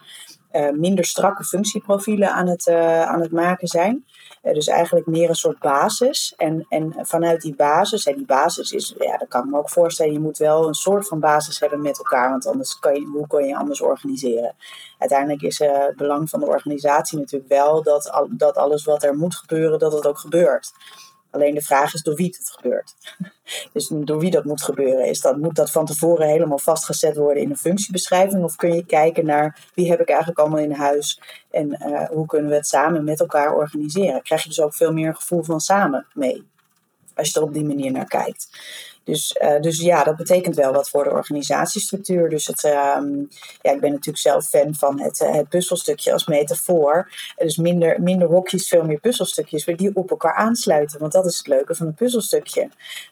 minder strakke functieprofielen aan het, aan het maken zijn. dus eigenlijk meer een soort basis. En, en vanuit die basis, en die basis is, ja, dat kan ik me ook voorstellen, je moet wel een soort van basis hebben met elkaar, want anders kan je, hoe kun je anders organiseren? Uiteindelijk is het belang van de organisatie natuurlijk wel dat, dat alles wat er moet gebeuren, dat het ook gebeurt. Alleen de vraag is door wie het gebeurt. Dus door wie dat moet gebeuren. Is dat, moet dat van tevoren helemaal vastgezet worden in een functiebeschrijving? Of kun je kijken naar wie heb ik eigenlijk allemaal in huis en uh, hoe kunnen we het samen met elkaar organiseren? Krijg je dus ook veel meer gevoel van samen mee. Als je er op die manier naar kijkt. Dus, uh, dus ja, dat betekent wel wat voor de organisatiestructuur. Dus het, um, ja, ik ben natuurlijk zelf fan van het, uh, het puzzelstukje als metafoor. Dus minder, minder hokjes, veel meer puzzelstukjes die op elkaar aansluiten. Want dat is het leuke van een puzzelstukje.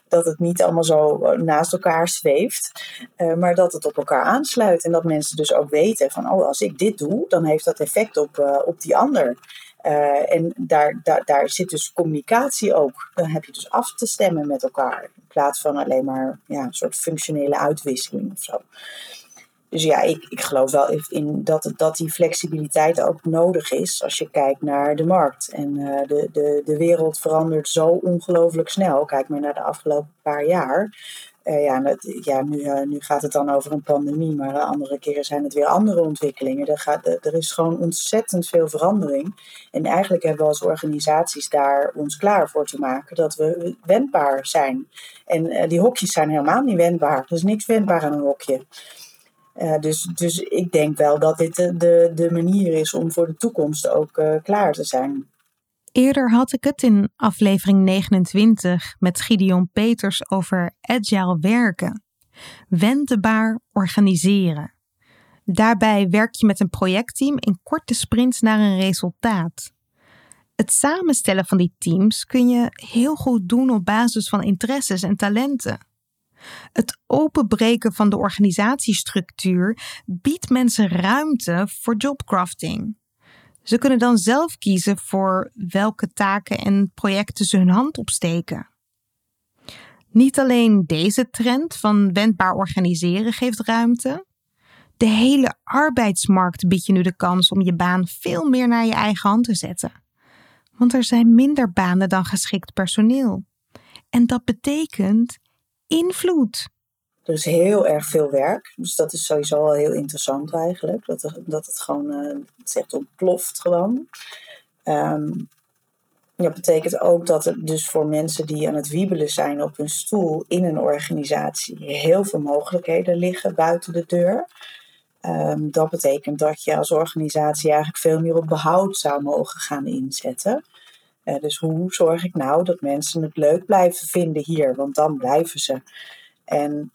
Dat het niet allemaal zo eh, naast elkaar zweeft, maar dat het op elkaar aansluit. En dat mensen dus ook weten van, oh, als ik dit doe, dan heeft dat effect op, op die ander. Uh, en daar, daar, daar zit dus communicatie ook. Dan heb je dus af te stemmen met elkaar. In plaats van alleen maar ja, een soort functionele uitwisseling of zo. dus ja, ik, ik geloof wel in dat, dat die flexibiliteit ook nodig is als je kijkt naar de markt. En uh, de, de, de wereld verandert zo ongelooflijk snel. Kijk maar naar de afgelopen paar jaar. Uh, ja, ja nu, uh, nu gaat het dan over een pandemie, maar andere keren zijn het weer andere ontwikkelingen. Er, gaat, er is gewoon ontzettend veel verandering. En eigenlijk hebben we als organisaties daar ons klaar voor te maken dat we wendbaar zijn. En die hokjes zijn helemaal niet wendbaar. Er is niks wendbaar aan een hokje. Dus, dus ik denk wel dat dit de, de, de manier is om voor de toekomst ook klaar te zijn. Eerder had ik het in aflevering 29 met Gideon Peters over agile werken. Wendbaar organiseren. Daarbij werk je met een projectteam in korte sprints naar een resultaat. Het samenstellen van die teams kun je heel goed doen op basis van interesses en talenten. Het openbreken van de organisatiestructuur biedt mensen ruimte voor jobcrafting. Ze kunnen dan zelf kiezen voor welke taken en projecten ze hun hand opsteken. Niet alleen deze trend van wendbaar organiseren geeft ruimte. De hele arbeidsmarkt biedt je nu de kans om je baan veel meer naar je eigen hand te zetten. Want er zijn minder banen dan geschikt personeel. En dat betekent invloed. Er is heel erg veel werk. Dus dat is sowieso wel heel interessant eigenlijk. Dat, dat het gewoon, het zegt ontploft gewoon. Um, dat betekent ook dat het dus voor mensen die aan het wiebelen zijn op hun stoel in een organisatie heel veel mogelijkheden liggen buiten de deur. Um, dat betekent dat je als organisatie eigenlijk veel meer op behoud zou mogen gaan inzetten. Uh, dus hoe zorg ik nou dat mensen het leuk blijven vinden hier? Want dan blijven ze. En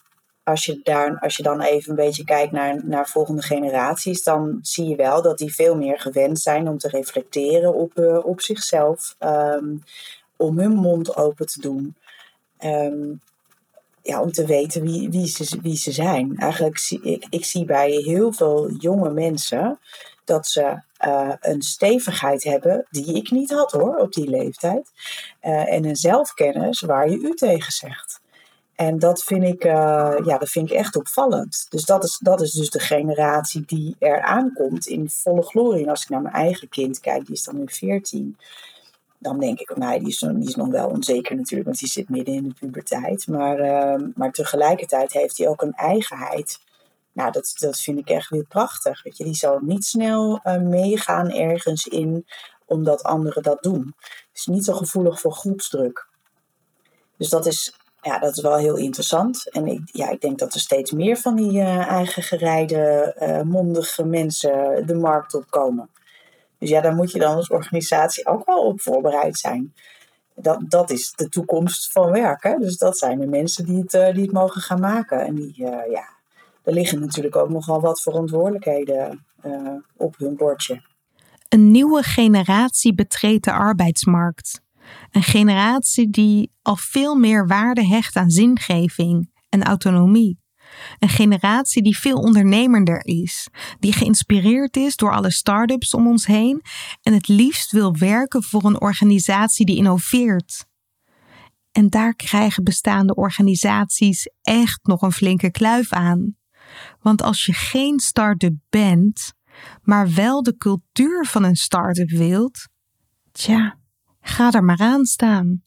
als je, daar, als je dan even een beetje kijkt naar, naar volgende generaties, dan zie je wel dat die veel meer gewend zijn om te reflecteren op, uh, op zichzelf, um, om hun mond open te doen. Um, ja, om te weten wie, wie, ze, wie ze zijn. Eigenlijk zie ik, ik zie bij heel veel jonge mensen dat ze uh, een stevigheid hebben die ik niet had hoor, op die leeftijd. Uh, en een zelfkennis waar je u tegen zegt. En dat vind ik, uh, ja, dat vind ik echt opvallend. Dus dat is, dat is dus de generatie die er aankomt in volle glorie. Als ik naar mijn eigen kind kijk, die is dan nu 14. Dan denk ik, nou, die is, die is nog wel onzeker natuurlijk, want die zit midden in de puberteit. Maar, maar tegelijkertijd heeft hij ook een eigenheid nou, dat, dat vind ik echt weer prachtig. Weet je, die zal niet snel uh, meegaan ergens in omdat anderen dat doen. Is niet zo gevoelig voor groepsdruk. Dus dat is, ja, dat is wel heel interessant. En ik, ja, ik denk dat er steeds meer van die uh, eigen gerijde, uh, mondige mensen de markt op komen. Dus ja, daar moet je dan als organisatie ook wel op voorbereid zijn. Dat, dat is de toekomst van werken. Dus dat zijn de mensen die het, die het mogen gaan maken. En die, ja, er liggen natuurlijk ook nogal wat verantwoordelijkheden op hun bordje. Een nieuwe generatie betreedt de arbeidsmarkt. Een generatie die al veel meer waarde hecht aan zingeving en autonomie. Een generatie die veel ondernemender is, die geïnspireerd is door alle start-ups om ons heen en het liefst wil werken voor een organisatie die innoveert. En daar krijgen bestaande organisaties echt nog een flinke kluif aan. Want als je geen start-up bent, maar wel de cultuur van een start-up wilt, tja, ga er maar aan staan.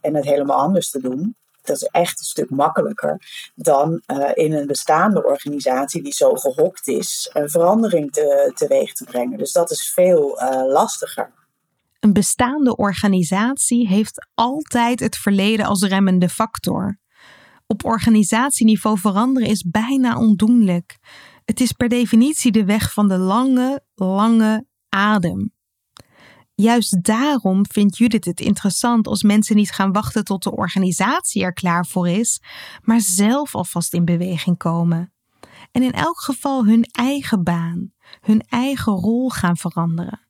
En het helemaal anders te doen, dat is echt een stuk makkelijker dan uh, in een bestaande organisatie die zo gehokt is, een verandering te, teweeg te brengen. Dus dat is veel uh, lastiger. Een bestaande organisatie heeft altijd het verleden als remmende factor. Op organisatieniveau veranderen is bijna ondoenlijk. Het is per definitie de weg van de lange, lange adem. Juist daarom vindt Judith het interessant als mensen niet gaan wachten tot de organisatie er klaar voor is, maar zelf alvast in beweging komen. En in elk geval hun eigen baan, hun eigen rol gaan veranderen.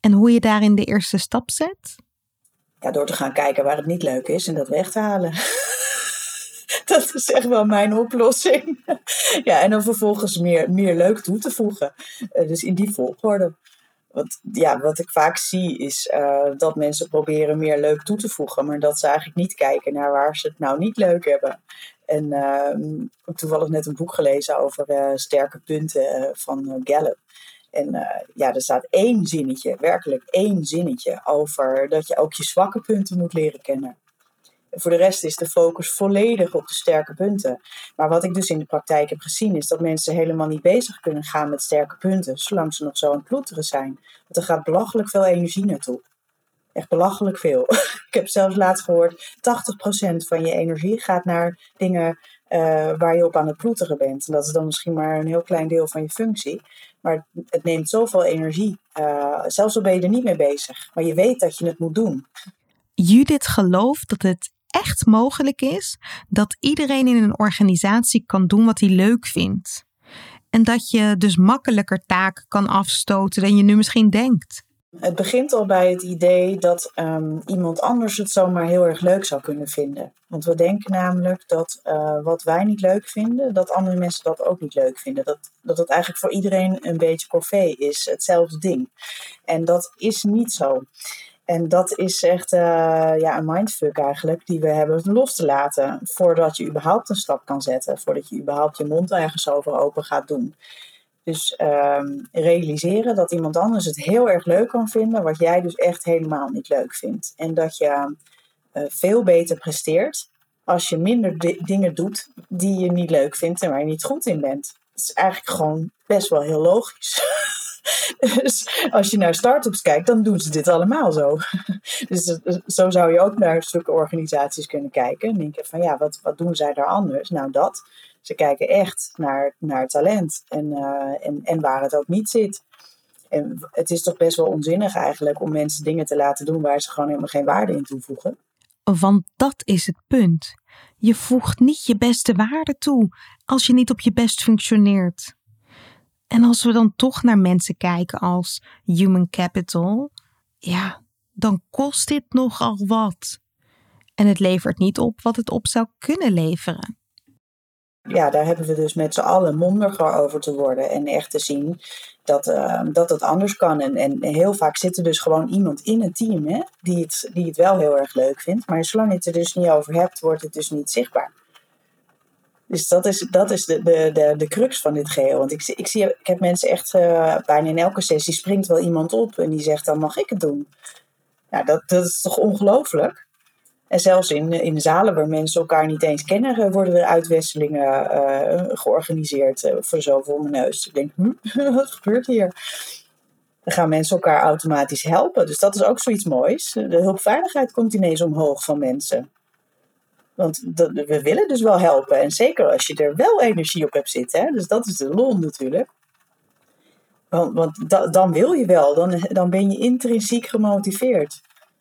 En hoe je daarin de eerste stap zet? Ja, door te gaan kijken waar het niet leuk is en dat weg te halen. dat is echt wel mijn oplossing. ja, en dan vervolgens meer, meer leuk toe te voegen. Uh, dus in die volgorde. Want ja, wat ik vaak zie is uh, dat mensen proberen meer leuk toe te voegen, maar dat ze eigenlijk niet kijken naar waar ze het nou niet leuk hebben. En uh, ik heb toevallig net een boek gelezen over uh, sterke punten van Gallup. En ja, er staat één zinnetje, werkelijk één zinnetje, over dat je ook je zwakke punten moet leren kennen. Voor de rest is de focus volledig op de sterke punten. Maar wat ik dus in de praktijk heb gezien, is dat mensen helemaal niet bezig kunnen gaan met sterke punten, zolang ze nog zo aan het ploeteren zijn. Want er gaat belachelijk veel energie naartoe. Echt belachelijk veel. ik heb zelfs laatst gehoord, 80% van je energie gaat naar dingen uh, waar je op aan het ploeteren bent. En dat is dan misschien maar een heel klein deel van je functie. Maar het neemt zoveel energie. Uh, zelfs al ben je er niet mee bezig. Maar je weet dat je het moet doen. Judith gelooft dat het echt mogelijk is dat iedereen in een organisatie kan doen wat hij leuk vindt. En dat je dus makkelijker taken kan afstoten dan je nu misschien denkt. Het begint al bij het idee dat um, iemand anders het zomaar heel erg leuk zou kunnen vinden. Want we denken namelijk dat uh, wat wij niet leuk vinden, dat andere mensen dat ook niet leuk vinden. Dat, dat het eigenlijk voor iedereen een beetje corvée is, hetzelfde ding. En dat is niet zo. En dat is echt uh, ja, een mindfuck eigenlijk, die we hebben los te laten voordat je überhaupt een stap kan zetten, voordat je überhaupt je mond ergens over open gaat doen. Dus um, realiseren dat iemand anders het heel erg leuk kan vinden, wat jij dus echt helemaal niet leuk vindt. En dat je uh, veel beter presteert als je minder dingen doet die je niet leuk vindt en waar je niet goed in bent. Dat is eigenlijk gewoon best wel heel logisch. dus als je naar start-ups kijkt, dan doen ze dit allemaal zo. dus zo zou je ook naar zulke organisaties kunnen kijken. En denken van ja, wat, wat doen zij daar anders? Nou, dat. Ze kijken echt naar, naar talent en, uh, en, en waar het ook niet zit. En het is toch best wel onzinnig eigenlijk om mensen dingen te laten doen waar ze gewoon helemaal geen waarde in toevoegen. Want dat is het punt. Je voegt niet je beste waarde toe als je niet op je best functioneert. En als we dan toch naar mensen kijken als human capital, ja, dan kost dit nogal wat. En het levert niet op wat het op zou kunnen leveren. Ja, daar hebben we dus met z'n allen mondiger over te worden en echt te zien dat, uh, dat het anders kan. En, en heel vaak zit er dus gewoon iemand in het team hè, die, het, die het wel heel erg leuk vindt. Maar zolang je het er dus niet over hebt, wordt het dus niet zichtbaar. Dus dat is, dat is de, de, de, de crux van dit geheel. Want ik, ik, zie, ik heb mensen echt, uh, bijna in elke sessie springt wel iemand op en die zegt dan mag ik het doen. Ja, dat, dat is toch ongelooflijk? En zelfs in, in zalen waar mensen elkaar niet eens kennen, eh, worden er uitwisselingen uh, georganiseerd voor zo voor mijn neus. Ik denk, hm, wat gebeurt hier? Dan gaan mensen elkaar automatisch helpen. Dus dat is ook zoiets moois. De hulpveiligheid komt ineens omhoog van mensen. Want we willen dus wel helpen. En zeker als je er wel energie op hebt zitten. Hè? Dus dat is de lol natuurlijk. Want, want dan wil je wel. Dan, dan ben je intrinsiek gemotiveerd.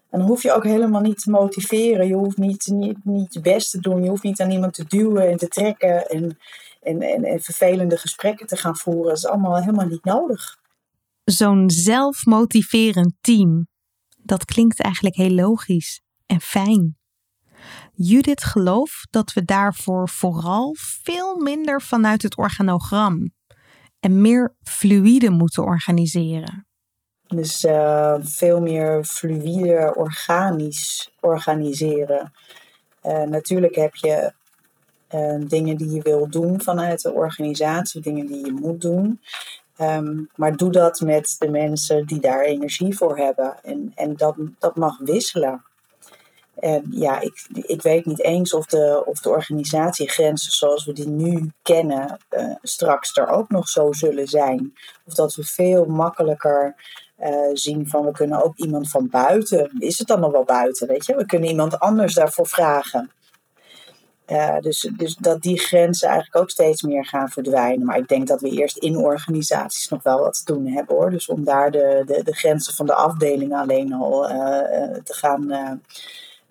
En dan hoef je ook helemaal niet te motiveren. Je hoeft niet, niet, niet je best te doen. Je hoeft niet aan iemand te duwen en te trekken. En, en, en, en vervelende gesprekken te gaan voeren. Dat is allemaal helemaal niet nodig. Zo'n zelfmotiverend team. Dat klinkt eigenlijk heel logisch en fijn. Judith gelooft dat we daarvoor vooral veel minder vanuit het organogram en meer fluïde moeten organiseren. Dus uh, veel meer fluïde, organisch organiseren. Uh, natuurlijk heb je uh, dingen die je wil doen vanuit de organisatie, dingen die je moet doen. Um, maar doe dat met de mensen die daar energie voor hebben. En, en dat, dat mag wisselen. En ja, ik, ik weet niet eens of de, of de organisatiegrenzen zoals we die nu kennen uh, straks er ook nog zo zullen zijn. Of dat we veel makkelijker uh, zien van we kunnen ook iemand van buiten. Is het dan nog wel buiten, weet je? We kunnen iemand anders daarvoor vragen. Uh, dus, dus dat die grenzen eigenlijk ook steeds meer gaan verdwijnen. Maar ik denk dat we eerst in organisaties nog wel wat te doen hebben hoor. Dus om daar de, de, de grenzen van de afdelingen alleen al te gaan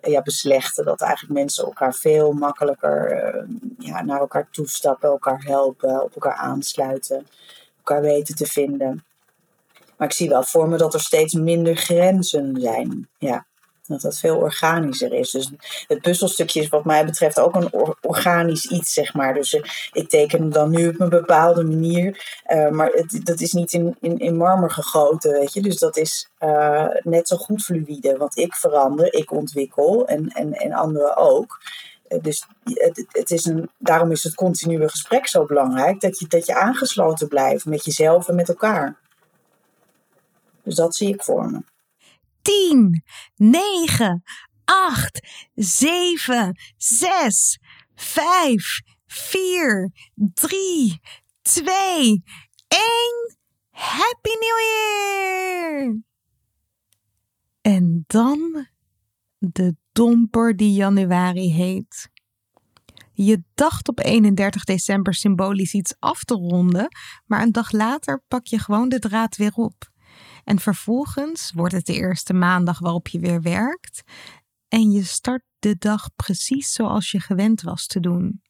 ja, beslechten. Dat eigenlijk mensen elkaar veel makkelijker uh, ja, naar elkaar toestappen, elkaar helpen, op elkaar aansluiten, elkaar weten te vinden. Maar ik zie wel voor me dat er steeds minder grenzen zijn. Ja dat dat veel organischer is. Dus het puzzelstukje is wat mij betreft ook een organisch iets, zeg maar. Dus uh, ik teken dan nu op een bepaalde manier, uh, maar het, dat is niet in, in, in marmer gegoten, weet je. Dus dat is uh, net zo goed fluïde, want ik verander, ik ontwikkel en, en, en anderen ook. dus het, het is een, daarom is het continue gesprek zo belangrijk. Dat je, dat je aangesloten blijft met jezelf en met elkaar. Dus dat zie ik voor me. 10, 9, 8, 7, 6, 5, 4, 3, 2, 1. Happy New Year! En dan de domper die januari heet. Je dacht op 31 december symbolisch iets af te ronden, maar een dag later pak je gewoon de draad weer op. En vervolgens wordt het de eerste maandag waarop je weer werkt en je start de dag precies zoals je gewend was te doen.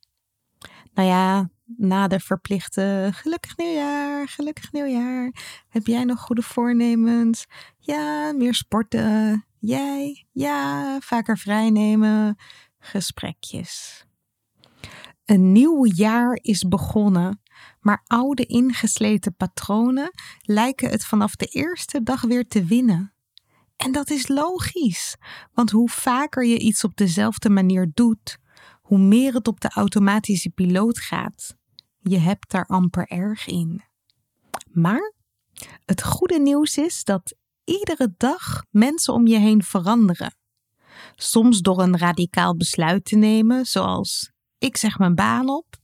Nou ja, na de verplichte gelukkig nieuwjaar, gelukkig nieuwjaar. Heb jij nog goede voornemens? Ja, meer sporten. Jij? Ja, vaker vrijnemen. Gesprekjes. Een nieuw jaar is begonnen, maar oude ingesleten patronen lijken het vanaf de eerste dag weer te winnen. En dat is logisch, want hoe vaker je iets op dezelfde manier doet, hoe meer het op de automatische piloot gaat. Je hebt daar amper erg in. Maar het goede nieuws is dat iedere dag mensen om je heen veranderen. Soms door een radicaal besluit te nemen, zoals ik zeg mijn baan op,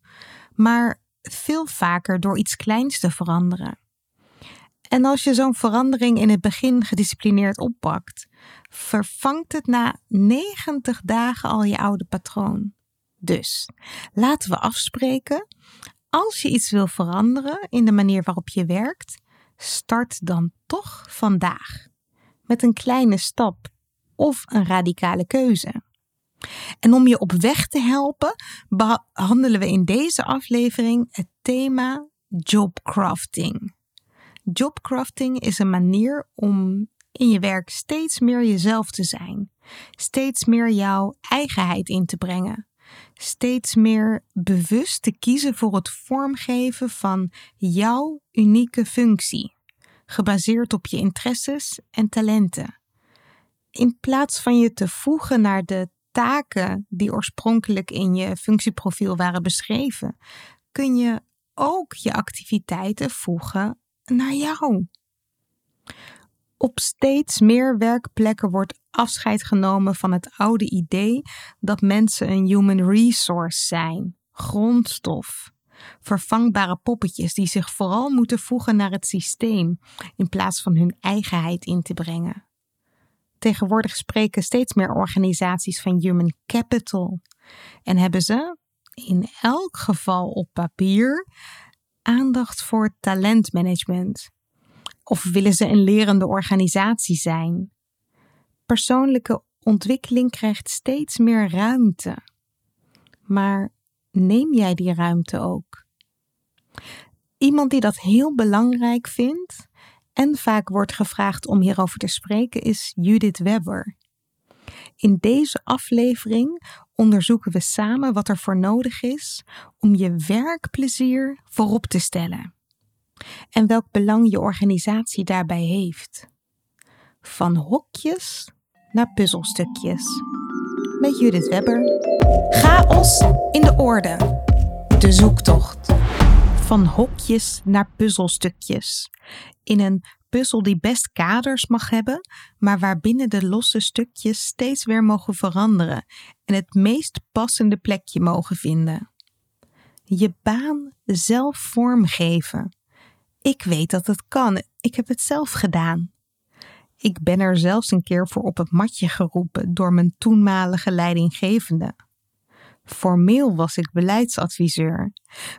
maar veel vaker door iets kleins te veranderen. En als je zo'n verandering in het begin gedisciplineerd oppakt, vervangt het na 90 dagen al je oude patroon. Dus laten we afspreken, als je iets wil veranderen in de manier waarop je werkt, start dan toch vandaag. Met een kleine stap of een radicale keuze. En om je op weg te helpen, behandelen we in deze aflevering het thema jobcrafting. Jobcrafting is een manier om in je werk steeds meer jezelf te zijn, steeds meer jouw eigenheid in te brengen, steeds meer bewust te kiezen voor het vormgeven van jouw unieke functie, gebaseerd op je interesses en talenten. In plaats van je te voegen naar de taken die oorspronkelijk in je functieprofiel waren beschreven, kun je ook je activiteiten voegen naar jou. Op steeds meer werkplekken wordt afscheid genomen van het oude idee dat mensen een human resource zijn, grondstof, vervangbare poppetjes die zich vooral moeten voegen naar het systeem in plaats van hun eigenheid in te brengen. Tegenwoordig spreken steeds meer organisaties van human capital en hebben ze, in elk geval op papier, aandacht voor talentmanagement. Of willen ze een lerende organisatie zijn? Persoonlijke ontwikkeling krijgt steeds meer ruimte. Maar neem jij die ruimte ook? Iemand die dat heel belangrijk vindt en vaak wordt gevraagd om hierover te spreken is Judith Webber. In deze aflevering onderzoeken we samen wat er voor nodig is om je werkplezier voorop te stellen en welk belang je organisatie daarbij heeft. Van hokjes naar puzzelstukjes. Met Judith Webber. Chaos in de orde. De zoektocht. Van hokjes naar puzzelstukjes. In een puzzel die best kaders mag hebben, maar waarbinnen de losse stukjes steeds weer mogen veranderen en het meest passende plekje mogen vinden. Je baan zelf vormgeven. Ik weet dat het kan. Ik heb het zelf gedaan. Ik ben er zelfs een keer voor op het matje geroepen door mijn toenmalige leidinggevende. Formeel was ik beleidsadviseur.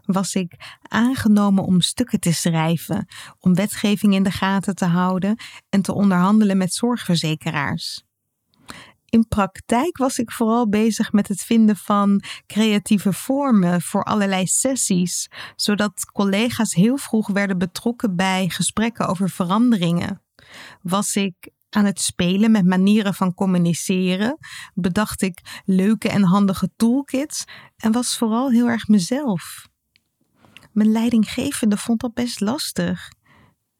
Was ik aangenomen om stukken te schrijven, om wetgeving in de gaten te houden en te onderhandelen met zorgverzekeraars. In praktijk was ik vooral bezig met het vinden van creatieve vormen voor allerlei sessies, zodat collega's heel vroeg werden betrokken bij gesprekken over veranderingen. Was ik aan het spelen met manieren van communiceren, bedacht ik leuke en handige toolkits en was vooral heel erg mezelf. Mijn leidinggevende vond dat best lastig.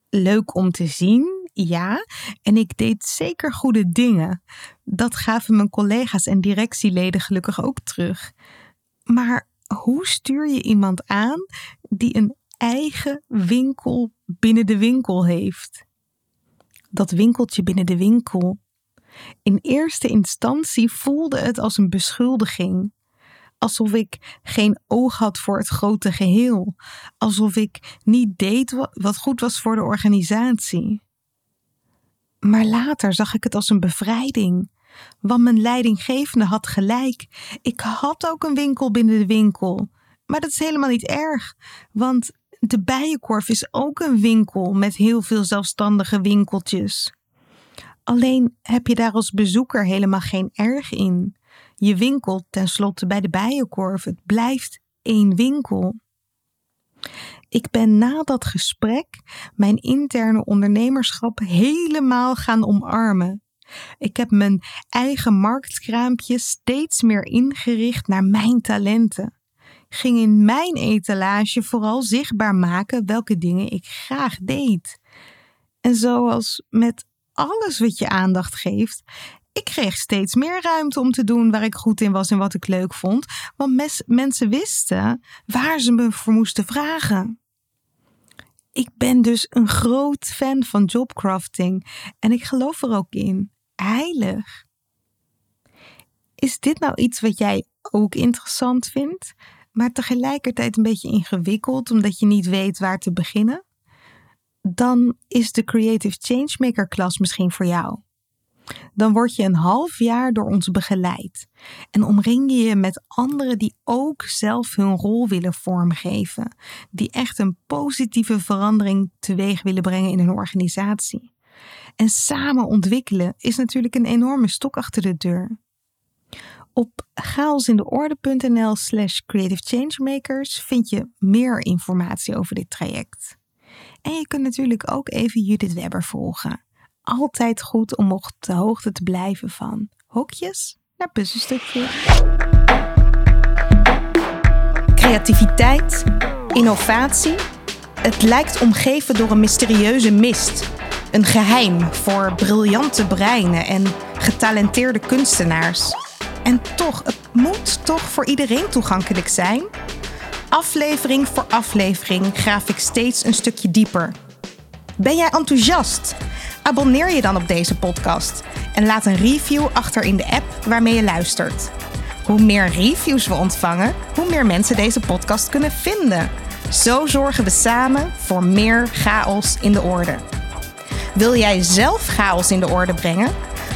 Leuk om te zien, ja, en ik deed zeker goede dingen. Dat gaven mijn collega's en directieleden gelukkig ook terug. Maar hoe stuur je iemand aan die een eigen winkel binnen de winkel heeft? Dat winkeltje binnen de winkel. In eerste instantie voelde het als een beschuldiging alsof ik geen oog had voor het grote geheel, alsof ik niet deed wat goed was voor de organisatie. Maar later zag ik het als een bevrijding, want mijn leidinggevende had gelijk. Ik had ook een winkel binnen de winkel, maar dat is helemaal niet erg, want de Bijenkorf is ook een winkel met heel veel zelfstandige winkeltjes. Alleen heb je daar als bezoeker helemaal geen erg in. Je winkelt tenslotte bij de bijenkorf. Het blijft één winkel. Ik ben na dat gesprek mijn interne ondernemerschap helemaal gaan omarmen. Ik heb mijn eigen marktkraampje steeds meer ingericht naar mijn talenten. Ging in mijn etalage vooral zichtbaar maken welke dingen ik graag deed. En zoals met alles wat je aandacht geeft, ik kreeg steeds meer ruimte om te doen waar ik goed in was en wat ik leuk vond, want mensen wisten waar ze me voor moesten vragen. Ik ben dus een groot fan van jobcrafting en ik geloof er ook in. Heilig. Is dit nou iets wat jij ook interessant vindt, maar tegelijkertijd een beetje ingewikkeld omdat je niet weet waar te beginnen? Dan is de Creative Changemaker klas misschien voor jou dan word je een half jaar door ons begeleid en omring je je met anderen die ook zelf hun rol willen vormgeven, die echt een positieve verandering teweeg willen brengen in hun organisatie. En samen ontwikkelen is natuurlijk een enorme stok achter de deur. Op chaosindeorde.nl slash creative changemakers vind je meer informatie over dit traject. En je kunt natuurlijk ook even Judith Webber volgen altijd goed om op de hoogte te blijven van hokjes naar puzzelstukjes. Creativiteit, innovatie. Het lijkt omgeven door een mysterieuze mist. Een geheim voor briljante breinen en getalenteerde kunstenaars. En toch, het moet toch voor iedereen toegankelijk zijn? Aflevering voor aflevering graaf ik steeds een stukje dieper. Ben jij enthousiast? Abonneer je dan op deze podcast en laat een review achter in de app waarmee je luistert. Hoe meer reviews we ontvangen, hoe meer mensen deze podcast kunnen vinden. Zo zorgen we samen voor meer chaos in de orde. Wil jij zelf chaos in de orde brengen?